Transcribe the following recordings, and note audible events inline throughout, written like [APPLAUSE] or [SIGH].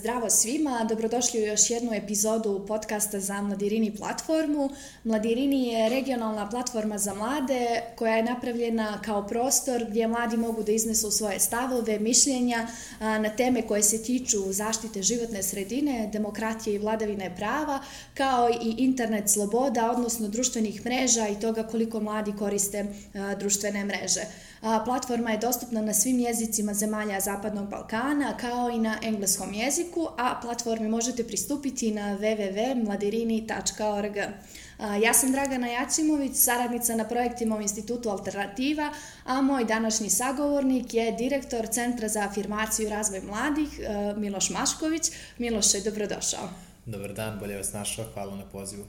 zdravo svima, dobrodošli u još jednu epizodu podcasta za Mladirini platformu. Mladirini je regionalna platforma za mlade koja je napravljena kao prostor gdje mladi mogu da iznesu svoje stavove, mišljenja na teme koje se tiču zaštite životne sredine, demokratije i vladavine prava, kao i internet sloboda, odnosno društvenih mreža i toga koliko mladi koriste društvene mreže. Platforma je dostupna na svim jezicima zemalja Zapadnog Balkana, kao i na engleskom jeziku, a platformi možete pristupiti na www.mladirini.org. Ja sam Dragana Jacimović, saradnica na projektima u Institutu Alternativa, a moj današnji sagovornik je direktor Centra za afirmaciju i razvoj mladih, Miloš Mašković. Miloše, dobrodošao. Dobar dan, bolje vas našao, hvala na pozivu.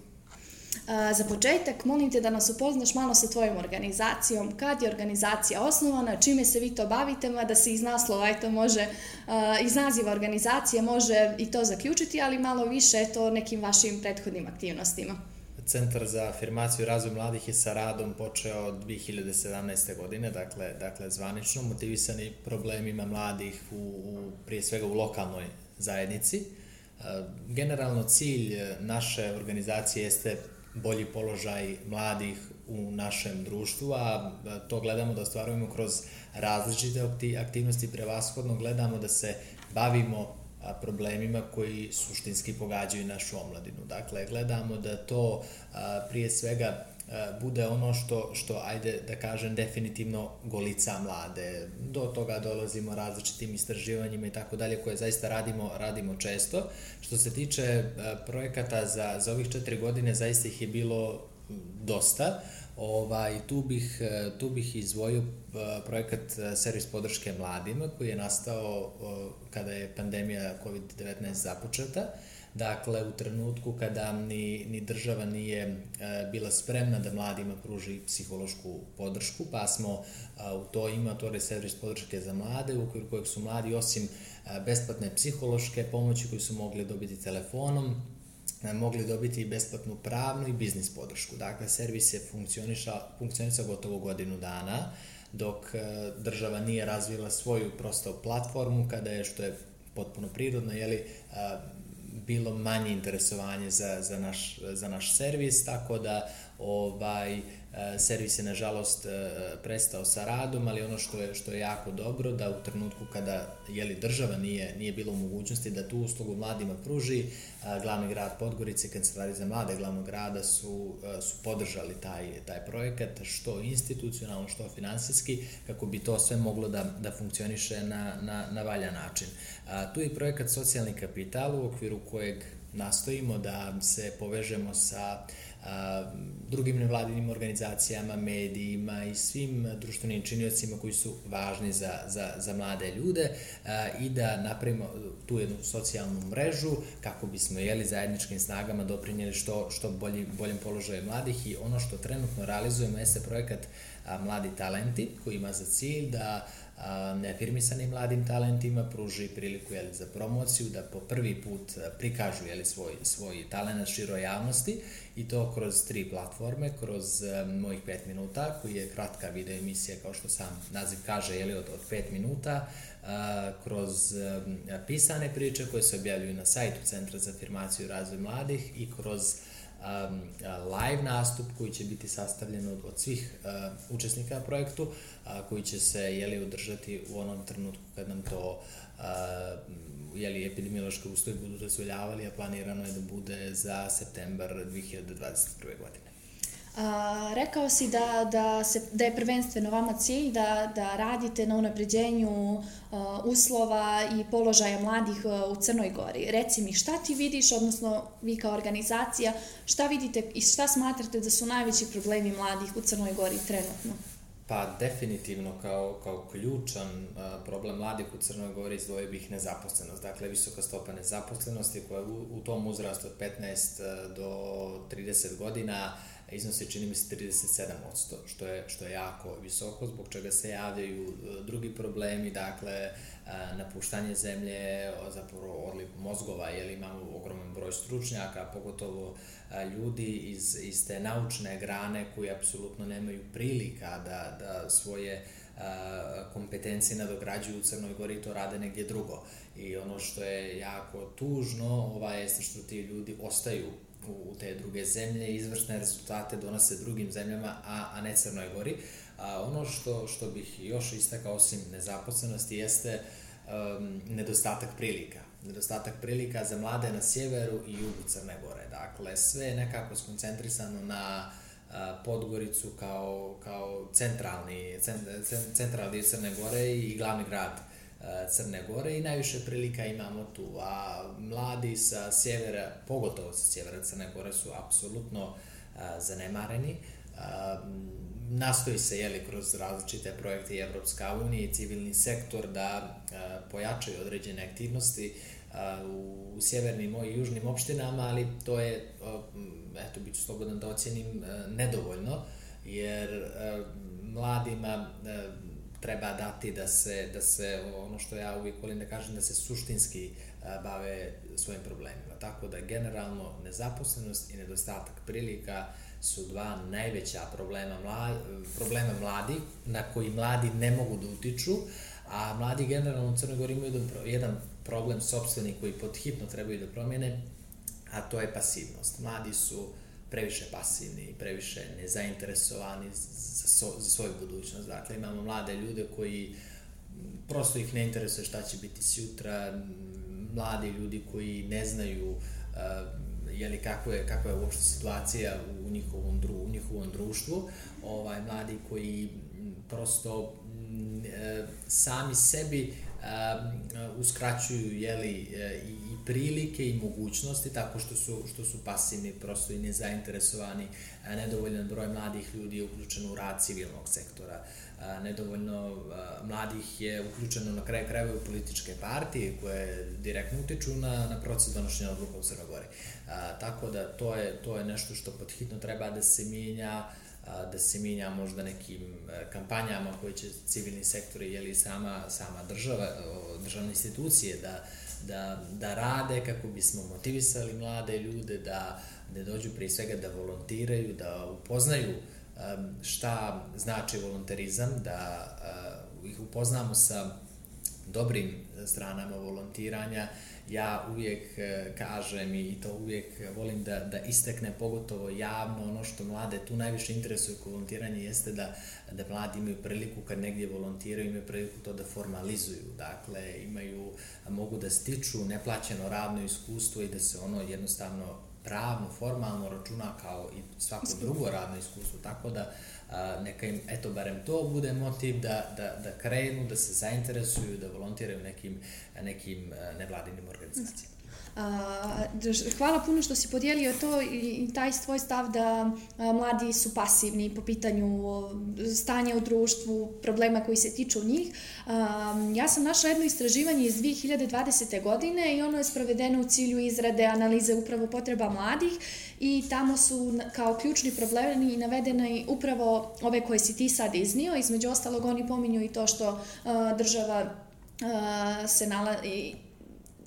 Za početak, molim te da nas upoznaš malo sa tvojom organizacijom, kad je organizacija osnovana, čime se vi to bavite, da se iz naslova eto, može, iz naziva organizacije može i to zaključiti, ali malo više to nekim vašim prethodnim aktivnostima. Centar za afirmaciju i razvoj mladih je sa radom počeo od 2017. godine, dakle, dakle zvanično, motivisani problemima mladih u, u, prije svega u lokalnoj zajednici. Generalno cilj naše organizacije jeste bolji položaj mladih u našem društvu, a to gledamo da ostvarujemo kroz različite aktivnosti, prevashodno gledamo da se bavimo problemima koji suštinski pogađaju našu omladinu. Dakle, gledamo da to prije svega bude ono što, što, ajde da kažem, definitivno golica mlade. Do toga dolazimo različitim istraživanjima i tako dalje, koje zaista radimo, radimo često. Što se tiče projekata za, za ovih četiri godine, zaista ih je bilo dosta. Ovaj, tu, bih, tu bih izvojio projekat Servis podrške mladima koji je nastao kada je pandemija COVID-19 započeta. Dakle, u trenutku kada ni, ni država nije e, bila spremna da mladima pruži psihološku podršku, pa smo e, u to ima to servis podrške za mlade, u okviru kojeg su mladi osim e, besplatne psihološke pomoći koju su mogli dobiti telefonom, mogli dobiti i besplatnu pravnu i biznis podršku. Dakle, servis je funkcionisao gotovo godinu dana, dok država nije razvila svoju prosto platformu, kada je, što je potpuno prirodno, jeli, bilo manje interesovanje za, za, naš, za naš servis, tako da ovaj, servis je nažalost e, prestao sa radom, ali ono što je, što je jako dobro da u trenutku kada jeli, država nije, nije bilo u mogućnosti da tu uslugu mladima pruži, e, glavni grad Podgorice i kancelari za mlade glavnog grada su, su podržali taj, taj projekat, što institucionalno, što finansijski, kako bi to sve moglo da, da funkcioniše na, na, na valjan način. Tu je projekat Socijalni kapital u okviru kojeg nastojimo da se povežemo sa a, drugim nevladinim organizacijama, medijima i svim društvenim činiocima koji su važni za, za, za mlade ljude a, i da napravimo tu jednu socijalnu mrežu kako bismo jeli zajedničkim snagama doprinjeli što, što bolji, boljem položaju mladih i ono što trenutno realizujemo jeste projekat a, Mladi talenti koji ima za cilj da neafirmisanim mladim talentima pruži priliku jeli, za promociju, da po prvi put prikažu jeli, svoj, svoj talent široj javnosti i to kroz tri platforme, kroz um, mojih pet minuta, koji je kratka video emisija, kao što sam naziv kaže, jeli, od, od pet minuta, uh, kroz um, pisane priče koje se objavljuju na sajtu Centra za afirmaciju i razvoj mladih i kroz um, live nastup koji će biti sastavljen od, od svih uh, učesnika na projektu, uh, koji će se jeli, održati u onom trenutku kad nam to uh, jeli, epidemiološke uslovi budu dozvoljavali, a planirano je da bude za septembar 2021. godine. A, rekao si da, da, se, da je prvenstveno vama cilj da, da radite na unapređenju uh, uslova i položaja mladih uh, u Crnoj Gori. Reci mi šta ti vidiš, odnosno vi kao organizacija, šta vidite i šta smatrate da su najveći problemi mladih u Crnoj Gori trenutno? Pa definitivno kao, kao ključan a, problem mladih u Crnoj Gori izdvojio bih nezaposlenost. Dakle, visoka stopa nezaposlenosti koja u, u tom uzrastu od 15 do 30 godina iznosi čini mi se 37%, što je, što je jako visoko, zbog čega se javljaju e, drugi problemi, dakle, e, napuštanje zemlje, zapravo odliv mozgova, jer imamo ogroman broj stručnjaka, pogotovo e, ljudi iz, iz te naučne grane koji apsolutno nemaju prilika da, da svoje kompetencije nadograđuju u Crnoj Gori to rade negdje drugo. I ono što je jako tužno ovaj, jeste što ti ljudi ostaju u, te druge zemlje i izvršne rezultate donose drugim zemljama, a, a ne Crnoj Gori. A, ono što, što bih još istakao osim nezaposlenosti jeste um, nedostatak prilika. Nedostatak prilika za mlade na sjeveru i jugu Crne Gore. Dakle, sve je nekako skoncentrisano na Podgoricu kao, kao centralni, centralni Crne Gore i glavni grad Crne Gore i najviše prilika imamo tu, a mladi sa sjevera, pogotovo sa sjevera Crne Gore su apsolutno zanemareni. Nastoji se jeli kroz različite projekte Evropska unija i civilni sektor da pojačaju određene aktivnosti u sjevernim i južnim opštinama, ali to je eto, bit ću slobodan da ocjenim, e, nedovoljno, jer mladima treba dati da se, da se, ono što ja uvijek volim da kažem, da se suštinski bave svojim problemima. Tako da generalno nezaposlenost i nedostatak prilika su dva najveća problema, mladi, problema mladi na koji mladi ne mogu da utiču, a mladi generalno u Crnoj Gori imaju jedan problem sobstveni koji pod hitno trebaju da promjene, a to je pasivnost. Mladi su previše pasivni, previše nezainteresovani za, so, za svoju budućnost. Dakle, imamo mlade ljude koji prosto ih ne interesuje šta će biti sutra, mladi ljudi koji ne znaju uh, jeli, kako, je, kako je uopšte situacija u njihovom, dru, u njihovom društvu, ovaj, mladi koji prosto uh, sami sebi uh, uskraćuju jeli, i prilike i mogućnosti tako što su, što su pasivni, prosto i nezainteresovani, nedovoljan broj mladih ljudi je uključeno u rad civilnog sektora, nedovoljno mladih je uključeno na kraju krajeva u političke partije koje direktno utiču na, na proces donošenja odluka u Crnoj. Tako da to je, to je nešto što podhitno treba da se mijenja, da se mijenja možda nekim e, kampanjama koje će civilni sektori ili sama, sama država, državne institucije da, da, da rade kako bismo motivisali mlade ljude da, da dođu prije svega da volontiraju, da upoznaju šta znači volonterizam, da uh, ih upoznamo sa dobrim stranama volontiranja, ja uvijek e, kažem i to uvijek volim da, da istekne pogotovo javno ono što mlade tu najviše interesuje kod volontiranja jeste da, da mladi imaju priliku kad negdje volontiraju imaju priliku to da formalizuju. Dakle imaju mogu da stiču neplaćeno radno iskustvo i da se ono jednostavno pravno, formalno računa kao i svako drugo radno iskustvo, tako da a, neka im, eto, barem to bude motiv da, da, da krenu, da se zainteresuju, da volontiraju nekim, nekim nevladinim organizacijama. Hvala puno što si podijelio to i taj svoj stav da mladi su pasivni po pitanju stanja u društvu, problema koji se tiču njih. Ja sam našla jedno istraživanje iz 2020. godine i ono je sprovedeno u cilju izrade analize upravo potreba mladih i tamo su kao ključni problemi navedene upravo ove koje si ti sad iznio. Između ostalog oni pominju i to što država se nalazi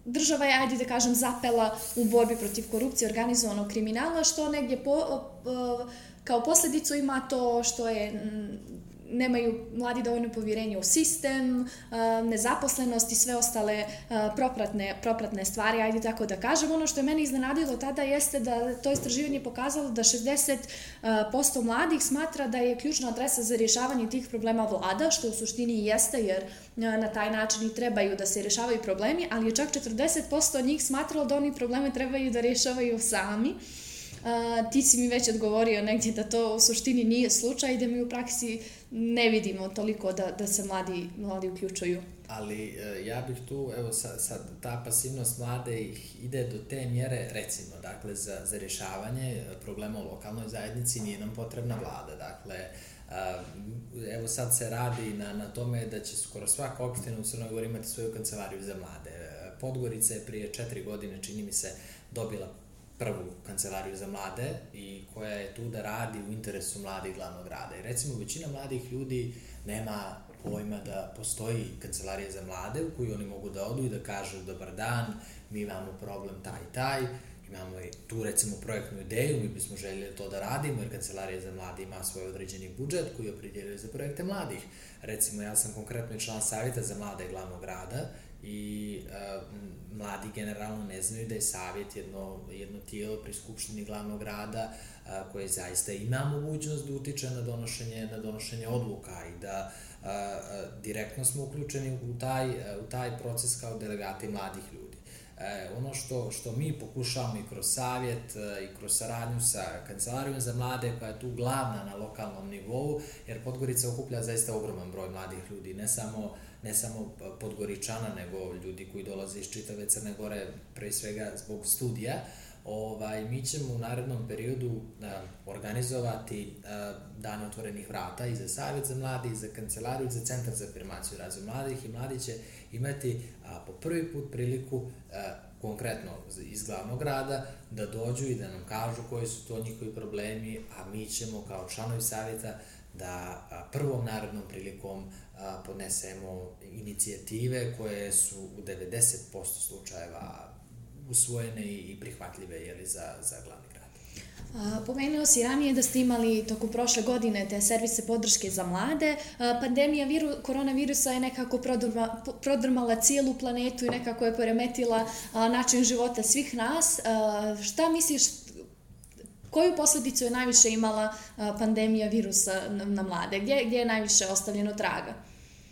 država je, ajde da kažem, zapela u borbi protiv korupcije organizovanog kriminala, što negdje po, kao posljedicu ima to što je nemaju mladi dovoljno povjerenja u sistem, nezaposlenost i sve ostale propratne, propratne stvari, ajde tako da kažem. Ono što je meni iznenadilo tada jeste da to istraživanje pokazalo da 60% mladih smatra da je ključna adresa za rješavanje tih problema vlada, što u suštini i jeste jer na taj način i trebaju da se rješavaju problemi, ali je čak 40% njih smatralo da oni probleme trebaju da rješavaju sami. Ti si mi već odgovorio negdje da to u suštini nije slučaj i da mi u praksi ne vidimo toliko da, da se mladi, mladi uključuju. Ali uh, ja bih tu, evo sad, sad ta pasivnost mlade ih ide do te mjere, recimo, dakle, za, za rješavanje problema u lokalnoj zajednici nije nam potrebna vlada, dakle, evo sad se radi na, na tome da će skoro svaka opština u Crnoj Gori imati svoju kancelariju za mlade. Podgorica je prije četiri godine, čini mi se, dobila prvu kancelariju za mlade i koja je tu da radi u interesu mladih glavnog grada. I recimo, većina mladih ljudi nema pojma da postoji kancelarija za mlade u koju oni mogu da odu i da kažu dobar dan, mi imamo problem taj i taj imamo i tu recimo projektnu ideju, mi bismo željeli to da radimo, jer Kancelarija za mladi ima svoj određeni budžet koji opredjeljuje za projekte mladih. Recimo, ja sam konkretno član savjeta za mlade glavnog grada i uh, mladi generalno ne znaju da je savjet jedno, jedno tijelo pri Skupštini glavnog grada uh, koje zaista ima mogućnost da utiče na donošenje, na donošenje odluka i da uh, direktno smo uključeni u taj, u taj proces kao delegati mladih ljudi. E, ono što, što mi pokušavamo i kroz savjet e, i kroz saradnju sa Kancelarijom za mlade koja je tu glavna na lokalnom nivou, jer Podgorica okuplja zaista ogroman broj mladih ljudi, ne samo, ne samo Podgoričana, nego ljudi koji dolaze iz čitave Crne Gore, pre svega zbog studija, ovaj, mi ćemo u narednom periodu uh, organizovati uh, dane otvorenih vrata i za Savjet za mladi, i za kancelariju, i za Centar za afirmaciju razvoj mladih i mladi će imati a, po prvi put priliku a, konkretno iz glavnog grada da dođu i da nam kažu koji su to njihovi problemi, a mi ćemo kao članovi savjeta da prvom narednom prilikom podnesemo inicijative koje su u 90% slučajeva usvojene i prihvatljive jeli, za, za glavni grad. Pomenuo si ranije da ste imali tokom prošle godine te servise podrške za mlade. Pandemija viru, koronavirusa je nekako prodrma, prodrmala cijelu planetu i nekako je poremetila način života svih nas. Šta misliš, koju posledicu je najviše imala pandemija virusa na mlade? Gdje, gdje je najviše ostavljeno traga?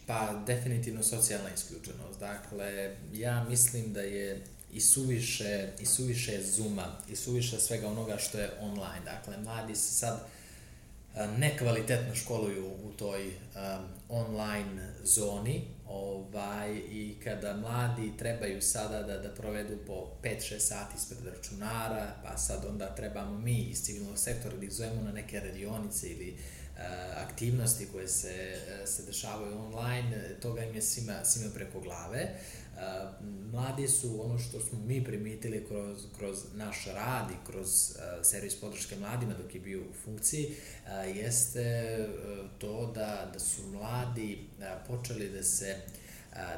Pa, definitivno socijalna isključenost. Dakle, ja mislim da je i suviše, i suviše zuma i suviše svega onoga što je online. Dakle, mladi se sad nekvalitetno školuju u toj um, online zoni ovaj, i kada mladi trebaju sada da, da provedu po 5-6 sati ispred računara, pa sad onda trebamo mi iz civilnog sektora da ih zovemo na neke radionice ili uh, aktivnosti koje se, se dešavaju online, toga im je svima, svima preko glave. Mladi su ono što smo mi primitili kroz, kroz naš rad i kroz servis podrške mladima dok je bio u funkciji, jeste to da, da su mladi počeli da se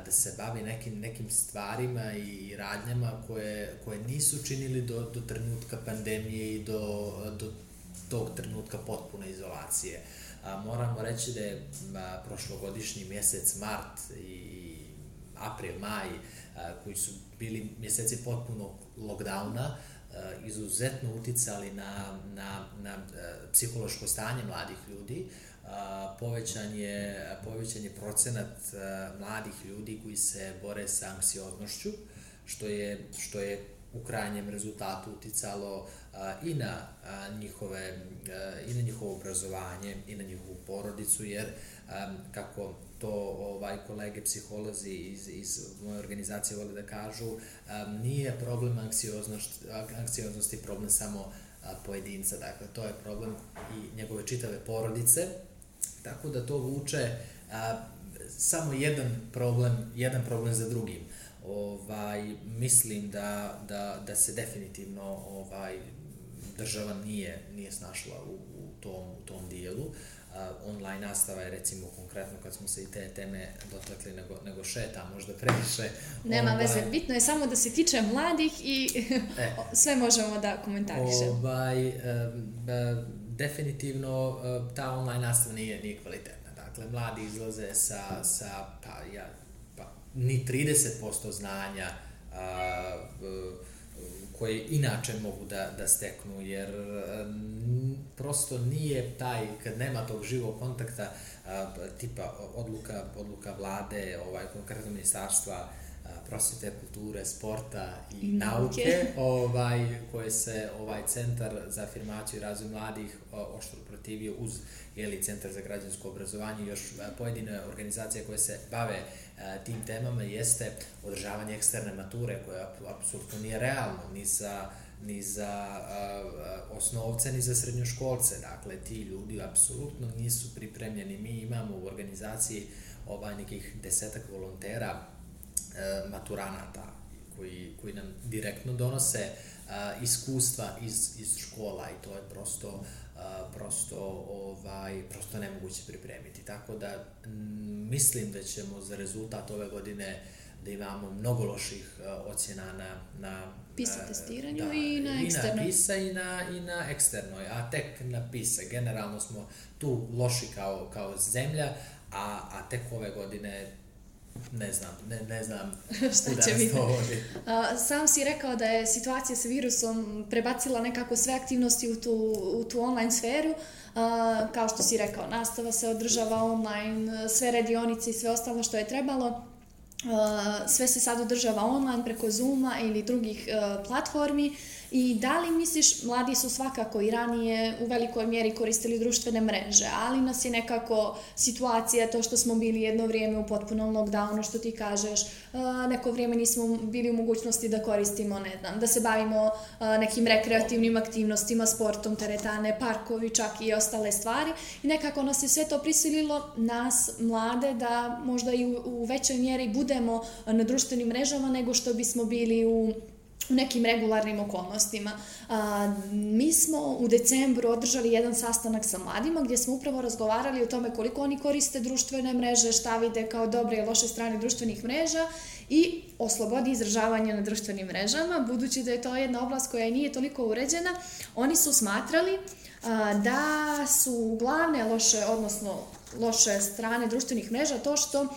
da se bavi nekim, nekim stvarima i radnjama koje, koje nisu činili do, do trenutka pandemije i do, do tog trenutka potpune izolacije. A, moramo reći da je a, prošlogodišnji mjesec mart i april, maj, koji su bili mjeseci potpuno lockdowna, izuzetno uticali na, na, na psihološko stanje mladih ljudi, povećan je, povećan je procenat mladih ljudi koji se bore sa anksioznošću, što je, što je u krajnjem rezultatu uticalo i na njihove i na njihovo obrazovanje i na njihovu porodicu jer kako to ovaj kolege psiholozi iz, iz moje organizacije vole da kažu, nije problem anksioznosti, anksioznosti problem samo pojedinca, dakle to je problem i njegove čitave porodice, tako da to vuče samo jedan problem, jedan problem za drugim. Ovaj, mislim da, da, da se definitivno ovaj, država nije, nije snašla u, u, tom, u tom dijelu. Uh, online nastava je recimo konkretno kad smo se i te teme dotakli nego, nego šeta možda previše. Nema ovaj, veze, bitno je samo da se tiče mladih i e, [LAUGHS] sve možemo da komentarišemo. Ovaj, e, definitivno e, ta online nastava nije, nije kvalitetna. Dakle, mladi izlaze sa, sa pa, ja, pa, ni 30% znanja a, koje inače mogu da, da steknu, jer prosto nije taj, kad nema tog živog kontakta, tipa odluka, odluka vlade, ovaj, konkretno ministarstva, prosvete, kulture, sporta i, I nauke, nauke ovaj, koje se ovaj centar za afirmaciju i razvoj mladih oštro protivio uz jeli, centar za građansko obrazovanje i još pojedine organizacije koje se bave tim temama jeste održavanje eksterne mature koja apsolutno nije realno ni za ni za a, osnovce, ni za srednjoškolce. Dakle, ti ljudi apsolutno nisu pripremljeni. Mi imamo u organizaciji ovaj nekih desetak volontera e, maturanata koji, koji nam direktno donose a, iskustva iz, iz škola i to je prosto a, prosto ovaj prosto nemoguće pripremiti. Tako da m, mislim da ćemo za rezultat ove godine da imamo mnogo loših uh, ocjena na, na PISA testiranju da, i na eksternoj. I na PISA i na, i na eksternoj, a tek na PISA. Generalno smo tu loši kao, kao zemlja, a, a tek ove godine ne znam, ne, ne znam [LAUGHS] šta će biti. Sam si rekao da je situacija sa virusom prebacila nekako sve aktivnosti u tu, u tu online sferu. A, kao što si rekao, nastava se održava online, sve radionice i sve ostalo što je trebalo. A, sve se sad održava online preko Zooma ili drugih a, platformi. I da li misliš, mladi su svakako i ranije u velikoj mjeri koristili društvene mreže, ali nas je nekako situacija, to što smo bili jedno vrijeme u potpunom lockdownu, što ti kažeš, neko vrijeme nismo bili u mogućnosti da koristimo, ne znam, da se bavimo nekim rekreativnim aktivnostima, sportom, teretane, parkovi, čak i ostale stvari. I nekako nas je sve to prisililo, nas, mlade, da možda i u, većoj mjeri budemo na društvenim mrežama nego što bismo bili u u nekim regularnim okolnostima. A, mi smo u decembru održali jedan sastanak sa mladima gdje smo upravo razgovarali o tome koliko oni koriste društvene mreže, šta vide kao dobre i loše strane društvenih mreža i o slobodi izražavanja na društvenim mrežama, budući da je to jedna oblast koja nije toliko uređena, oni su smatrali a, da su glavne loše, odnosno loše strane društvenih mreža to što uh,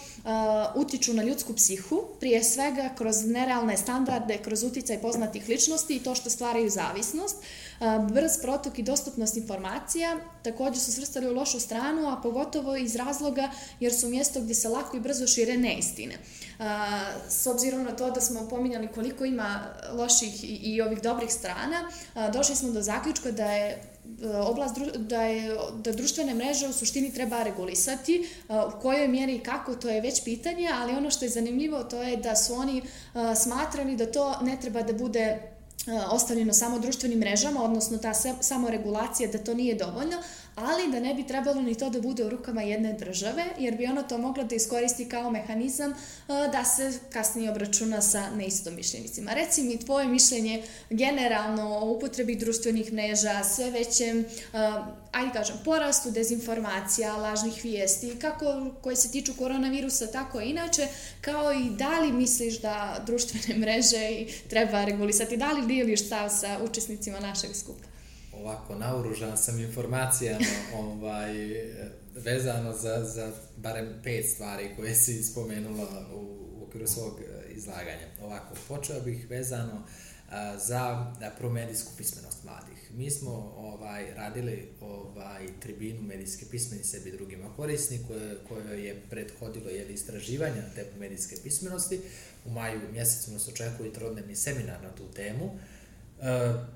utiču na ljudsku psihu, prije svega kroz nerealne standarde, kroz uticaj poznatih ličnosti i to što stvaraju zavisnost. Uh, brz protok i dostupnost informacija također su svrstali u lošu stranu, a pogotovo iz razloga jer su mjesto gdje se lako i brzo šire neistine. Uh, s obzirom na to da smo pominjali koliko ima loših i, i ovih dobrih strana, uh, došli smo do zaključka da je oblast da je da društvene mreže u suštini treba regulisati u kojoj mjeri i kako to je već pitanje ali ono što je zanimljivo to je da su oni smatrali da to ne treba da bude ostavljeno samo društvenim mrežama, odnosno ta samoregulacija da to nije dovoljno, ali da ne bi trebalo ni to da bude u rukama jedne države, jer bi ono to moglo da iskoristi kao mehanizam da se kasnije obračuna sa neistomišljenicima. Reci mi tvoje mišljenje generalno o upotrebi društvenih mreža, sve većem, ajde kažem, porastu dezinformacija, lažnih vijesti, kako koje se tiču koronavirusa, tako i inače, kao i da li misliš da društvene mreže treba regulisati, da li dijeliš stav sa učesnicima našeg skupa? Ovako naoružan sam informacijama [LAUGHS] ovaj, vezano za, za barem pet stvari koje si spomenula u, u okviru svog e, izlaganja. Ovako, počeo bih vezano a, za promedijsku pismenost mladih. Mi smo ovaj radili ovaj tribinu medijske pismeni sebi drugima korisni koje, koje je prethodilo je istraživanje te medijske pismenosti. U maju mjesecu nas očekuje trodnevni seminar na tu temu. Uh,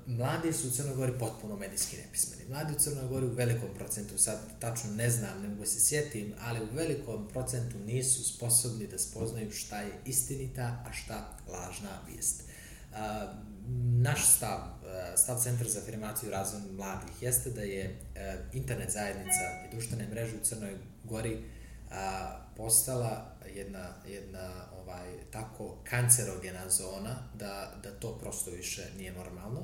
mladi su u Crnoj Gori potpuno medijski nepismeni. Mladi u Crnoj Gori u velikom procentu, sad tačno ne znam, ne mogu se sjetim, ali u velikom procentu nisu sposobni da spoznaju šta je istinita, a šta lažna vijest. Uh, naš stav, uh, stav Centra za afirmaciju i razvoj mladih jeste da je uh, internet zajednica i društvene mreže u Crnoj Gori uh, postala jedna, jedna ovaj, tako kancerogena zona da, da to prosto više nije normalno.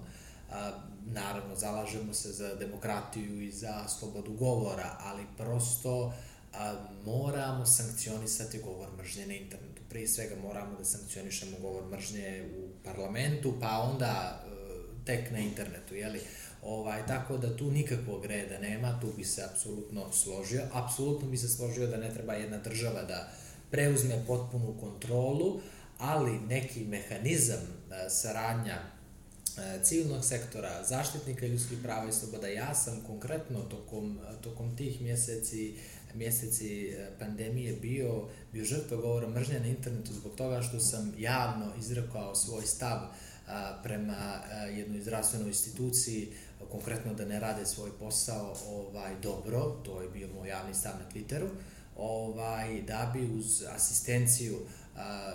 A, naravno, zalažemo se za demokratiju i za slobodu govora, ali prosto a, moramo sankcionisati govor mržnje na internetu. Prije svega moramo da sankcionišemo govor mržnje u parlamentu, pa onda a, e, tek na internetu, jeli? Ovaj, tako da tu nikakvog reda nema, tu bi se apsolutno složio. Apsolutno bi se složio da ne treba jedna država da preuzme potpunu kontrolu, ali neki mehanizam e, saradnja e, civilnog sektora, zaštitnika ljudskih prava i sloboda, ja sam konkretno tokom, tokom tih mjeseci mjeseci e, pandemije bio, bio žrtva govora mržnja na internetu zbog toga što sam javno izrekao svoj stav a, prema jednoj zdravstvenoj instituciji, konkretno da ne rade svoj posao ovaj dobro, to je bio moj javni stav na Twitteru, ovaj, da bi uz asistenciju a,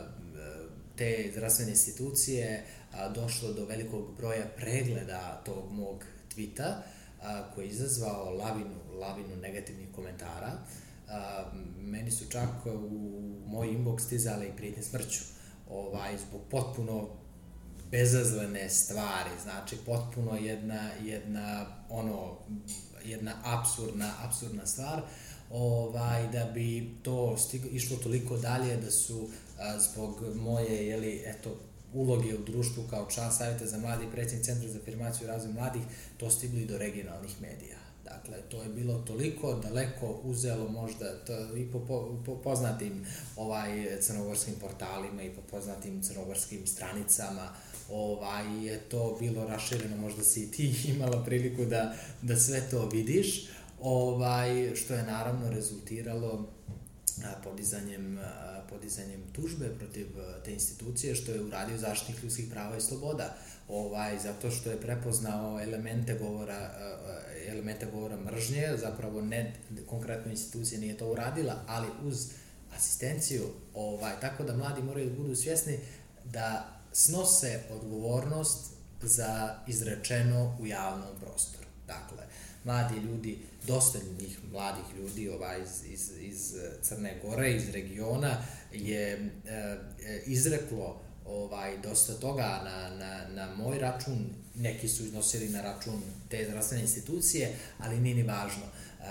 te zdravstvene institucije a, došlo do velikog broja pregleda tog mog tvita a, koji je izazvao lavinu, lavinu negativnih komentara. A, meni su čak u moj inbox stizale i prijetnje smrću ovaj, zbog potpuno bezazlene stvari, znači potpuno jedna, jedna ono, jedna absurdna, absurdna stvar, ovaj, da bi to stigo, išlo toliko dalje da su a, zbog moje, jeli, eto, uloge u društvu kao član Savjeta za mladi i predsjednik Centra za afirmaciju i razvoj mladih, to stigli do regionalnih medija. Dakle, to je bilo toliko daleko uzelo možda to, i po, po, po poznatim ovaj, crnogorskim portalima i po poznatim crnogorskim stranicama, ovaj, je to bilo rašireno, možda si i ti [LAUGHS] imala priliku da, da sve to vidiš, ovaj, što je naravno rezultiralo podizanjem, podizanjem tužbe protiv te institucije, što je uradio zaštitnik ljudskih prava i sloboda, ovaj, zato što je prepoznao elemente govora, elemente govora mržnje, zapravo ne, konkretno institucija nije to uradila, ali uz asistenciju, ovaj, tako da mladi moraju da budu svjesni da snose odgovornost za izrečeno u javnom prostoru. Dakle, mladi ljudi, dosta njih mladih ljudi ovaj, iz, iz, iz Crne Gore, iz regiona, je e, izreklo ovaj dosta toga na, na, na moj račun, neki su iznosili na račun te zdravstvene institucije, ali nije ni važno.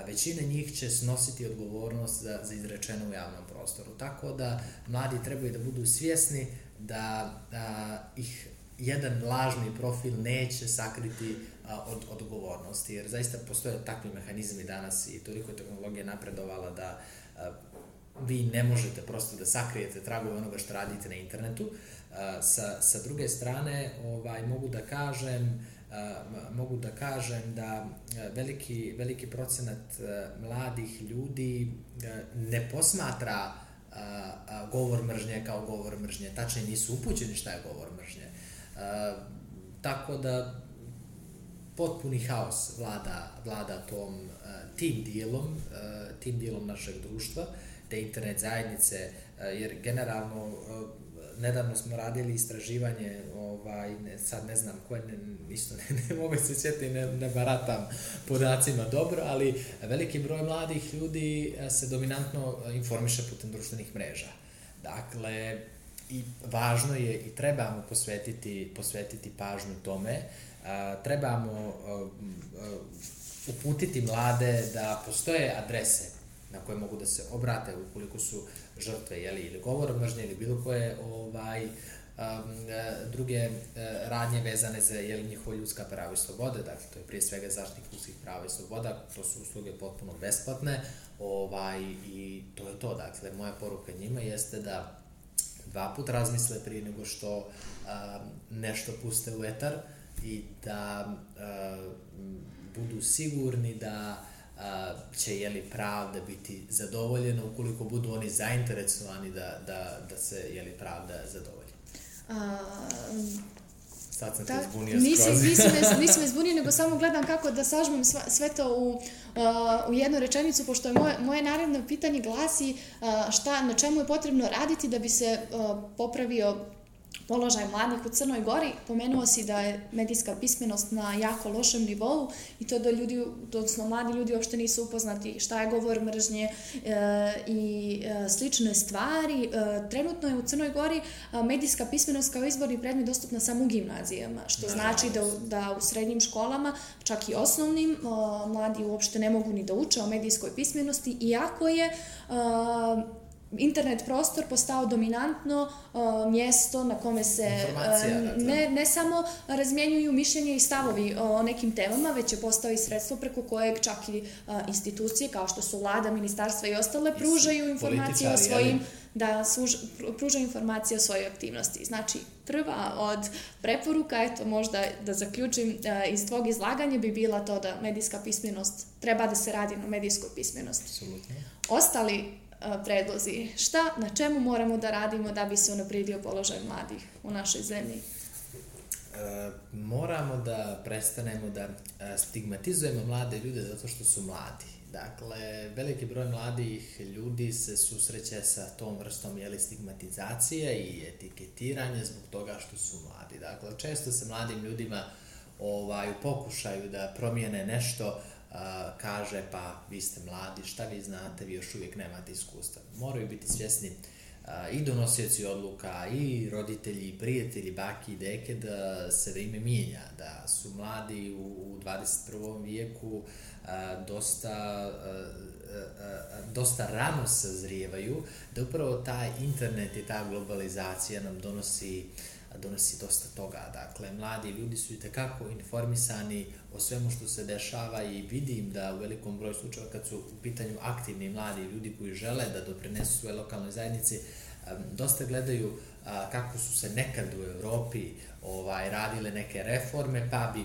Većina njih će snositi odgovornost za, za izrečeno u javnom prostoru. Tako da mladi trebaju da budu svjesni da, da ih jedan lažni profil neće sakriti a, od, od odgovornosti, jer zaista postoje takvi mehanizmi danas i toliko je tehnologija napredovala da a, vi ne možete prosto da sakrijete tragove onoga što radite na internetu. A, sa, sa druge strane, ovaj, mogu da kažem, mogu da kažem da veliki, veliki procenat mladih ljudi ne posmatra a, a, govor mržnje kao govor mržnje. Tačnije nisu upućeni šta je govor mržnje. A, tako da potpuni haos vlada, vlada tom a, tim dijelom, a, tim dijelom našeg društva, te internet zajednice, a, jer generalno nedavno smo radili istraživanje, ovaj, ne, sad ne znam koje, ne, isto ne, [LAUGHS] ne mogu se sjetiti, ne, ne baratam podacima dobro, ali veliki broj mladih ljudi eh, se dominantno informiše putem društvenih mreža. Dakle, i važno je i trebamo posvetiti, posvetiti pažnju tome, a, eh, trebamo a, eh, a, uputiti mlade da postoje adrese na koje mogu da se obrate ukoliko su žrtve jeli, ili govora mržnje ili bilo koje ovaj, um, druge uh, radnje vezane za jeli, njihova ljudska prava i slobode, dakle to je prije svega zaštitnik ljudskih prava i sloboda, to su usluge potpuno besplatne ovaj, i to je to, dakle moja poruka njima jeste da dva put razmisle prije nego što um, nešto puste u etar i da uh, budu sigurni da a, će jeli pravda biti zadovoljena ukoliko budu oni zainteresovani da, da, da se jeli pravda zadovolji. A, Sad sam ta, te zbunio nisi, skroz. Nisam, nisam, [LAUGHS] nisam me zbunio, nego samo gledam kako da sažmem sva, sve to u, uh, u jednu rečenicu, pošto je moje, moje naredno pitanje glasi uh, šta, na čemu je potrebno raditi da bi se uh, popravio položaj mladih u Crnoj Gori. Pomenuo si da je medijska pismenost na jako lošem nivou i to da ljudi, odnosno mladi ljudi uopšte nisu upoznati šta je govor mržnje e, i e, slične stvari. E, trenutno je u Crnoj Gori e, medijska pismenost kao izborni predmet dostupna samo u gimnazijama, što da, znači da, da u srednjim školama, čak i osnovnim, e, mladi uopšte ne mogu ni da uče o medijskoj pismenosti, iako je e, internet prostor postao dominantno uh, mjesto na kome se uh, ne, ne samo razmjenjuju mišljenje i stavovi o nekim temama, već je postao i sredstvo preko kojeg čak i uh, institucije kao što su vlada, ministarstva i ostale pružaju informacije o svojim da služ, pružaju informacije o svojoj aktivnosti. Znači, prva od preporuka, eto možda da zaključim uh, iz tvog izlaganja bi bila to da medijska pismenost treba da se radi na medijskoj pismenosti. Absolutno. Ostali predlozi. Šta, na čemu moramo da radimo da bi se unaprijedio položaj mladih u našoj zemlji? E, moramo da prestanemo da stigmatizujemo mlade ljude zato što su mladi. Dakle, veliki broj mladih ljudi se susreće sa tom vrstom jeli, stigmatizacije i etiketiranja zbog toga što su mladi. Dakle, često se mladim ljudima ovaj, pokušaju da promijene nešto a, kaže pa vi ste mladi, šta vi znate, vi još uvijek nemate iskustva. Moraju biti svjesni i donosioci odluka, i roditelji, i prijatelji, baki i deke da se vreme mijenja, da su mladi u, u 21. vijeku dosta dosta rano sazrijevaju, da upravo taj internet i ta globalizacija nam donosi donosi dosta toga. Dakle, mladi ljudi su i tekako informisani o svemu što se dešava i vidim da u velikom broju slučajeva kad su u pitanju aktivni mladi ljudi koji žele da doprinesu svoje lokalnoj zajednici, dosta gledaju kako su se nekad u Evropi ovaj, radile neke reforme, pa bi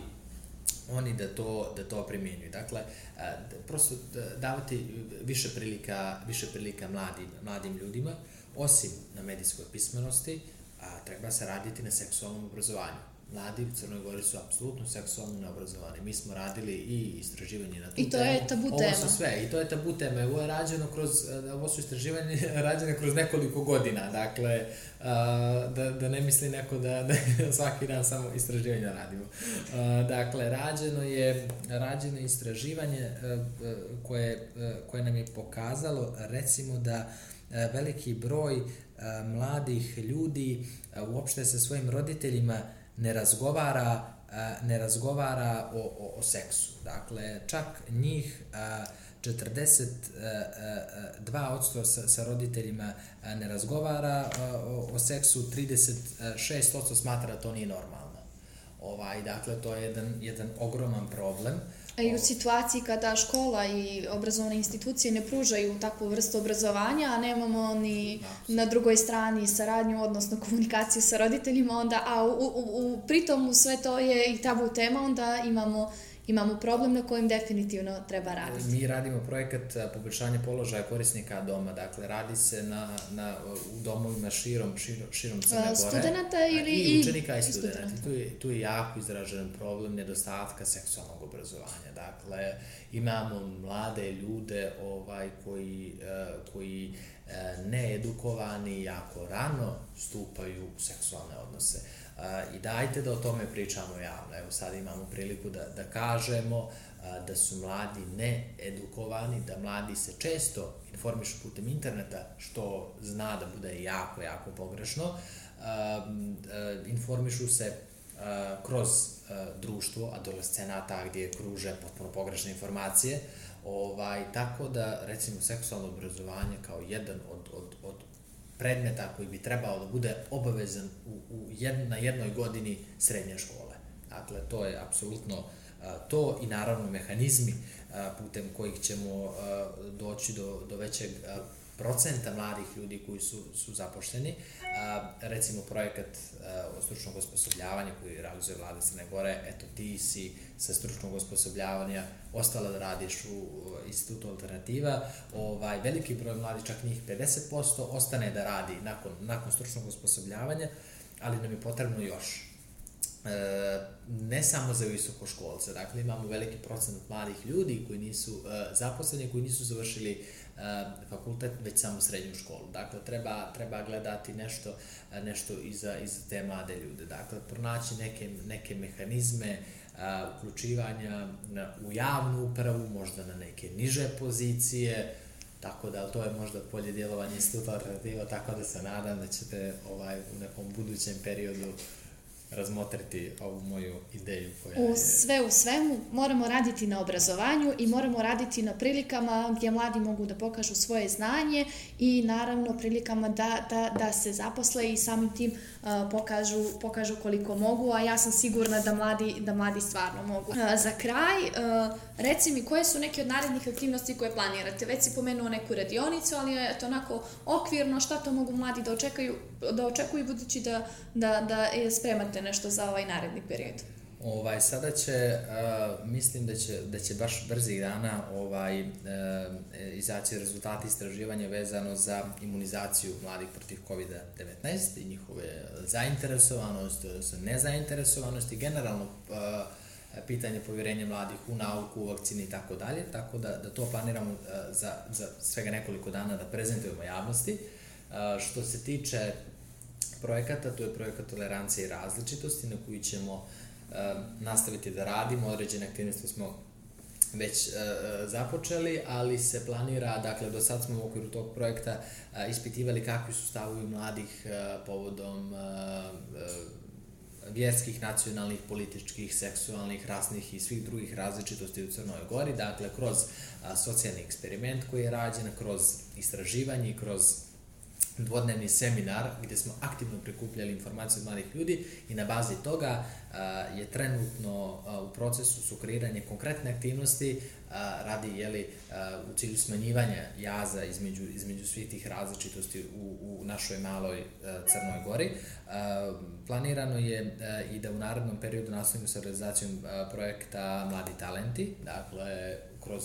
oni da to, da to primjenjuju. Dakle, prosto davati više prilika, više prilika mladim, mladim ljudima, osim na medijskoj pismenosti, a, treba se raditi na seksualnom obrazovanju mladi u Crnoj Gori su apsolutno seksualno neobrazovani. Mi smo radili i istraživanje na tu I to temu. je tabu tema. Ovo su sve, i to je tabu tema. Ovo je rađeno kroz, ovo su istraživanje [LAUGHS] rađene kroz nekoliko godina. Dakle, da, da ne misli neko da, [LAUGHS] da svaki dan samo istraživanja radimo. Dakle, rađeno je, rađeno istraživanje koje, koje nam je pokazalo, recimo da veliki broj mladih ljudi uopšte sa svojim roditeljima ne razgovara ne razgovara o, o, o seksu. Dakle, čak njih 42% sa, sa roditeljima ne razgovara o, o seksu, 36% smatra da to nije normalno. Ovaj, dakle, to je jedan, jedan ogroman problem. I u situaciji kada škola i obrazovne institucije ne pružaju takvu vrstu obrazovanja, a nemamo ni na drugoj strani saradnju, odnosno komunikaciju sa roditeljima, onda, a u, u, u, pritom sve to je i tabu tema, onda imamo imamo problem na kojem definitivno treba raditi. Mi radimo projekat poboljšanja položaja korisnika doma, dakle radi se na, na, u domovima širom, širom, širom Crne Gore. Studenta ili i učenika i, i studenta. Tu je, tu je jako izražen problem nedostatka seksualnog obrazovanja. Dakle, imamo mlade ljude ovaj koji, koji needukovani jako rano stupaju u seksualne odnose i dajte da o tome pričamo javno. Evo sad imamo priliku da, da kažemo da su mladi needukovani, da mladi se često informišu putem interneta, što zna da bude jako, jako pogrešno. Informišu se kroz društvo adolescenata gdje kruže potpuno pogrešne informacije. Ovaj, tako da, recimo, seksualno obrazovanje kao jedan od, od, od predmeta koji bi trebao da bude obavezan u, u jed, na jednoj godini srednje škole. Dakle, to je apsolutno to i naravno mehanizmi putem kojih ćemo doći do, do većeg procenta mladih ljudi koji su, su zapošteni. A, recimo projekat a, o stručnog osposobljavanja koji realizuje vlada Crne Gore, eto ti si sa stručnog osposobljavanja ostala da radiš u institutu alternativa, ovaj, veliki broj mladih, čak njih 50%, ostane da radi nakon, nakon stručnog osposobljavanja, ali nam je potrebno još. E, ne samo za visokoškolce, dakle imamo veliki procent mladih ljudi koji nisu e, zaposleni, koji nisu završili fakultet, već samo srednju školu. Dakle, treba, treba gledati nešto, nešto iza, iza te mlade ljude. Dakle, pronaći neke, neke mehanizme a, uključivanja u javnu upravu, možda na neke niže pozicije, tako da to je možda polje djelovanja instituta alternativa, tako da se nadam da ćete ovaj, u nekom budućem periodu razmotriti ovu moju ideju koja u sve u svemu moramo raditi na obrazovanju i moramo raditi na prilikama gdje mladi mogu da pokažu svoje znanje i naravno prilikama da, da, da se zaposle i samim tim uh, pokažu, pokažu koliko mogu, a ja sam sigurna da mladi, da mladi stvarno mogu. Za kraj, reci mi koje su neke od narednih aktivnosti koje planirate? Već si pomenuo neku radionicu, ali je to onako okvirno, šta to mogu mladi da očekaju, da očekuju budući da, da, da spremate nešto za ovaj naredni period? Ovaj, sada će, uh, mislim da će, da će baš brzi dana ovaj, uh, izaći rezultati istraživanja vezano za imunizaciju mladih protiv COVID-19 i njihove zainteresovanost, nezainteresovanost i generalno uh, pitanje povjerenja mladih u nauku, u vakcini i tako dalje, tako da, da to planiramo uh, za, za svega nekoliko dana da prezentujemo javnosti. Uh, što se tiče projekata, to je projekat tolerancije i različitosti na koji ćemo uh, nastaviti da radimo, određene aktivnosti smo već uh, započeli, ali se planira, dakle, do sad smo u okviru tog projekta uh, ispitivali kakvi su stavovi mladih uh, povodom uh, vjerskih, nacionalnih, političkih, seksualnih, rasnih i svih drugih različitosti u Crnoj Gori, dakle kroz a, socijalni eksperiment koji je rađen, kroz istraživanje i kroz dvodnevni seminar gdje smo aktivno prikupljali informacije od mladih ljudi i na bazi toga je trenutno u procesu su kreiranje konkretne aktivnosti radi jeli, u cilju smanjivanja jaza između, između svih tih različitosti u, u našoj maloj Crnoj Gori. Planirano je i da u narednom periodu nastavimo sa realizacijom projekta Mladi talenti, dakle kroz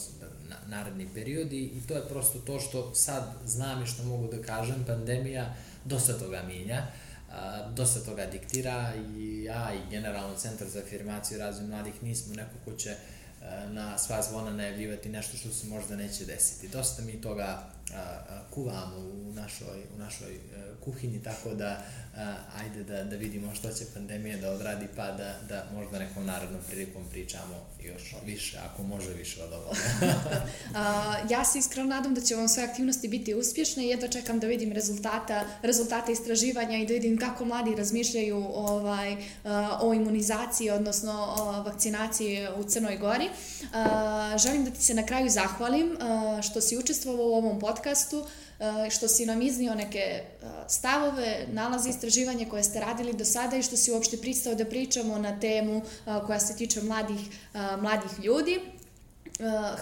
naredni period i, to je prosto to što sad znam i što mogu da kažem, pandemija dosta toga mijenja, a, dosta toga diktira i ja i generalno Centar za afirmaciju i razvoj mladih nismo neko ko će na sva zvona najavljivati nešto što se možda neće desiti. Dosta mi toga kuvamo u našoj, u našoj e, kuhinji, tako da ajde da, da vidimo što će pandemija da odradi, pa da, da možda nekom narodnom prilikom pričamo još više, ako može više od ovoga. [LAUGHS] ja se iskreno nadam da će vam sve aktivnosti biti uspješne i jedva čekam da vidim rezultata, rezultate istraživanja i da vidim kako mladi razmišljaju ovaj, o imunizaciji, odnosno o vakcinaciji u Crnoj Gori. Želim da ti se na kraju zahvalim što si učestvovao u ovom podcastu. E, što si nam iznio neke e, stavove, nalaze istraživanja koje ste radili do sada i što si uopšte pristao da pričamo na temu e, koja se tiče mladih, mladih ljudi.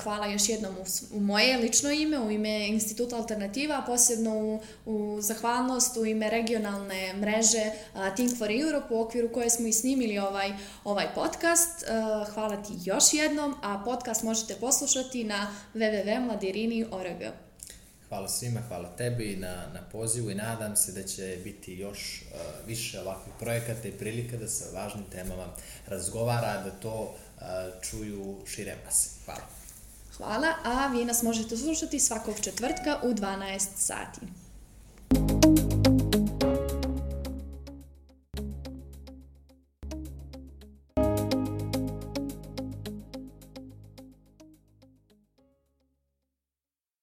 Hvala još jednom u, moje lično ime, u ime Instituta Alternativa, a posebno u, u zahvalnost u ime regionalne mreže Think for Europe u okviru koje smo i snimili ovaj, ovaj podcast. Hvala ti još jednom, a podcast možete poslušati na www.mladirini.org. Hvala svima, hvala tebi na, na pozivu i nadam se da će biti još uh, više ovakvih projekata i prilika da se o važnim temama razgovara, da to uh, čuju šire mase. Hvala. Hvala, a vi nas možete slušati svakog četvrtka u 12 sati.